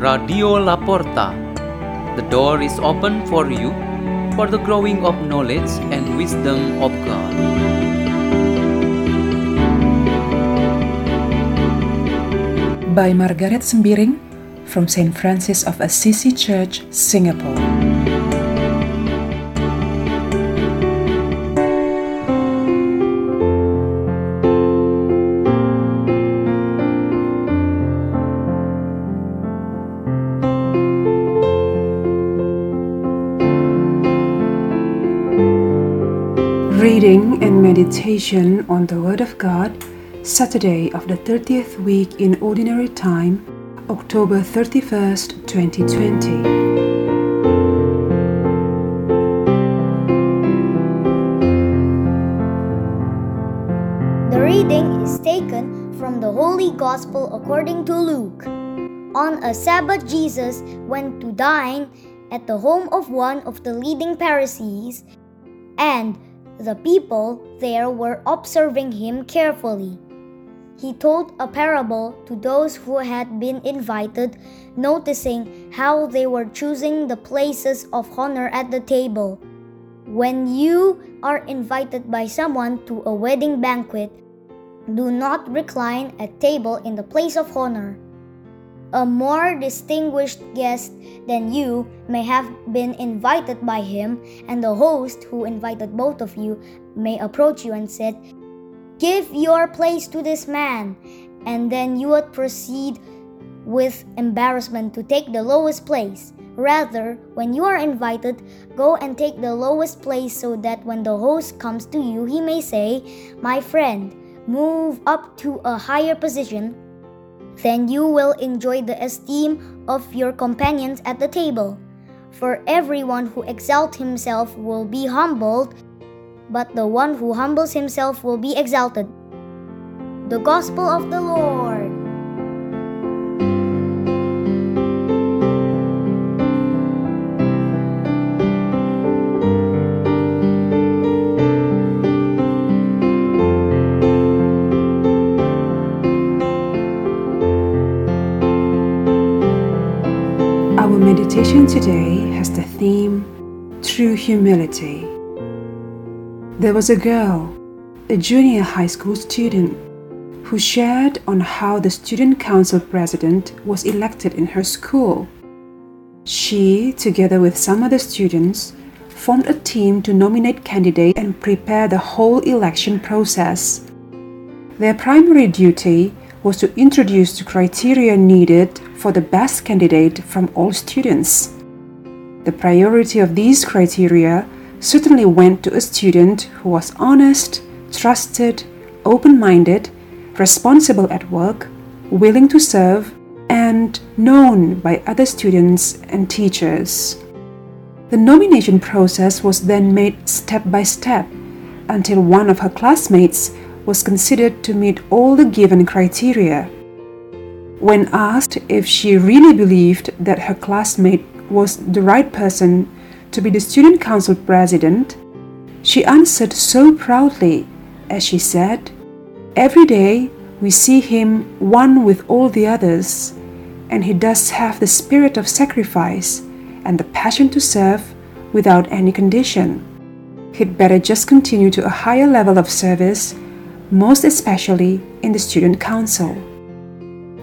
Radio La Porta. The door is open for you for the growing of knowledge and wisdom of God. By Margareth Sembiring from St. Francis of Assisi Church, Singapore. Reading and meditation on the Word of God, Saturday of the 30th week in Ordinary Time, October 31st, 2020. The reading is taken from the Holy Gospel according to Luke. On a Sabbath, Jesus went to dine at the home of one of the leading Pharisees, and the people there were observing him carefully. He told a parable to those who had been invited, noticing how they were choosing the places of honor at the table. When you are invited by someone to a wedding banquet, do not recline at table in the place of honor. A more distinguished guest than you may have been invited by him, and the host who invited both of you may approach you and said, Give your place to this man, and then you would proceed with embarrassment to take the lowest place. Rather, when you are invited, go and take the lowest place so that when the host comes to you, he may say, My friend, move up to a higher position. Then you will enjoy the esteem of your companions at the table. For everyone who exalts himself will be humbled, but the one who humbles himself will be exalted. The Gospel of the Lord. Meditation today has the theme True Humility. There was a girl, a junior high school student, who shared on how the student council president was elected in her school. She, together with some other students, formed a team to nominate candidates and prepare the whole election process. Their primary duty was to introduce the criteria needed for the best candidate from all students. The priority of these criteria certainly went to a student who was honest, trusted, open minded, responsible at work, willing to serve, and known by other students and teachers. The nomination process was then made step by step until one of her classmates was considered to meet all the given criteria. When asked if she really believed that her classmate was the right person to be the student council president, she answered so proudly as she said, Every day we see him one with all the others, and he does have the spirit of sacrifice and the passion to serve without any condition. He'd better just continue to a higher level of service, most especially in the student council.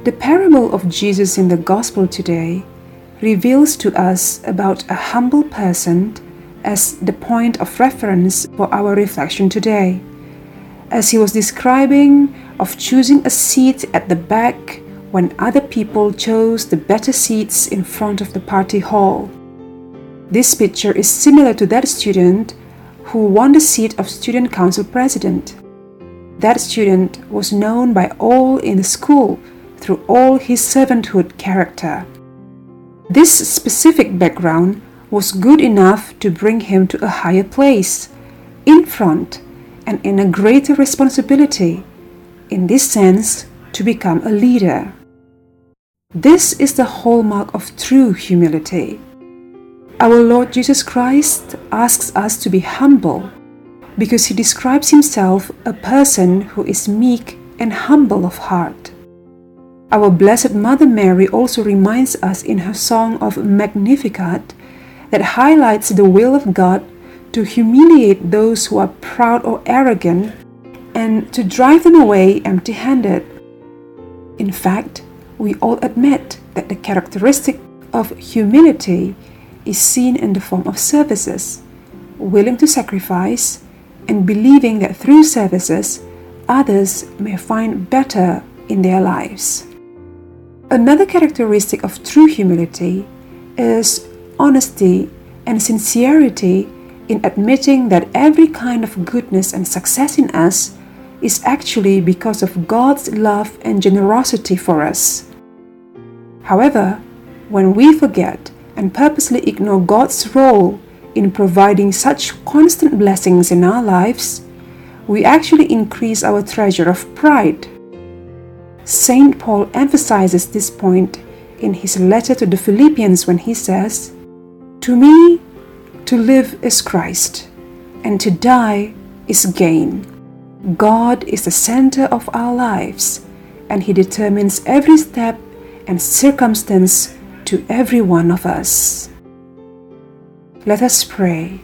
The parable of Jesus in the gospel today reveals to us about a humble person as the point of reference for our reflection today. As he was describing of choosing a seat at the back when other people chose the better seats in front of the party hall. This picture is similar to that student who won the seat of student council president. That student was known by all in the school through all his servanthood character. This specific background was good enough to bring him to a higher place, in front, and in a greater responsibility, in this sense, to become a leader. This is the hallmark of true humility. Our Lord Jesus Christ asks us to be humble because he describes himself a person who is meek and humble of heart. Our Blessed Mother Mary also reminds us in her song of Magnificat that highlights the will of God to humiliate those who are proud or arrogant and to drive them away empty handed. In fact, we all admit that the characteristic of humility is seen in the form of services, willing to sacrifice, and believing that through services, others may find better in their lives. Another characteristic of true humility is honesty and sincerity in admitting that every kind of goodness and success in us is actually because of God's love and generosity for us. However, when we forget and purposely ignore God's role in providing such constant blessings in our lives, we actually increase our treasure of pride. St. Paul emphasizes this point in his letter to the Philippians when he says, To me, to live is Christ, and to die is gain. God is the center of our lives, and He determines every step and circumstance to every one of us. Let us pray.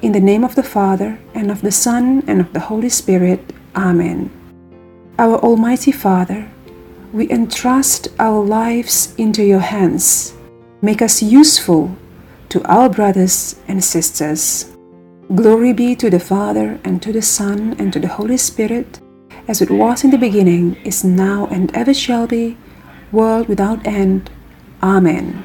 In the name of the Father, and of the Son, and of the Holy Spirit. Amen. Our Almighty Father, we entrust our lives into your hands. Make us useful to our brothers and sisters. Glory be to the Father, and to the Son, and to the Holy Spirit, as it was in the beginning, is now, and ever shall be, world without end. Amen.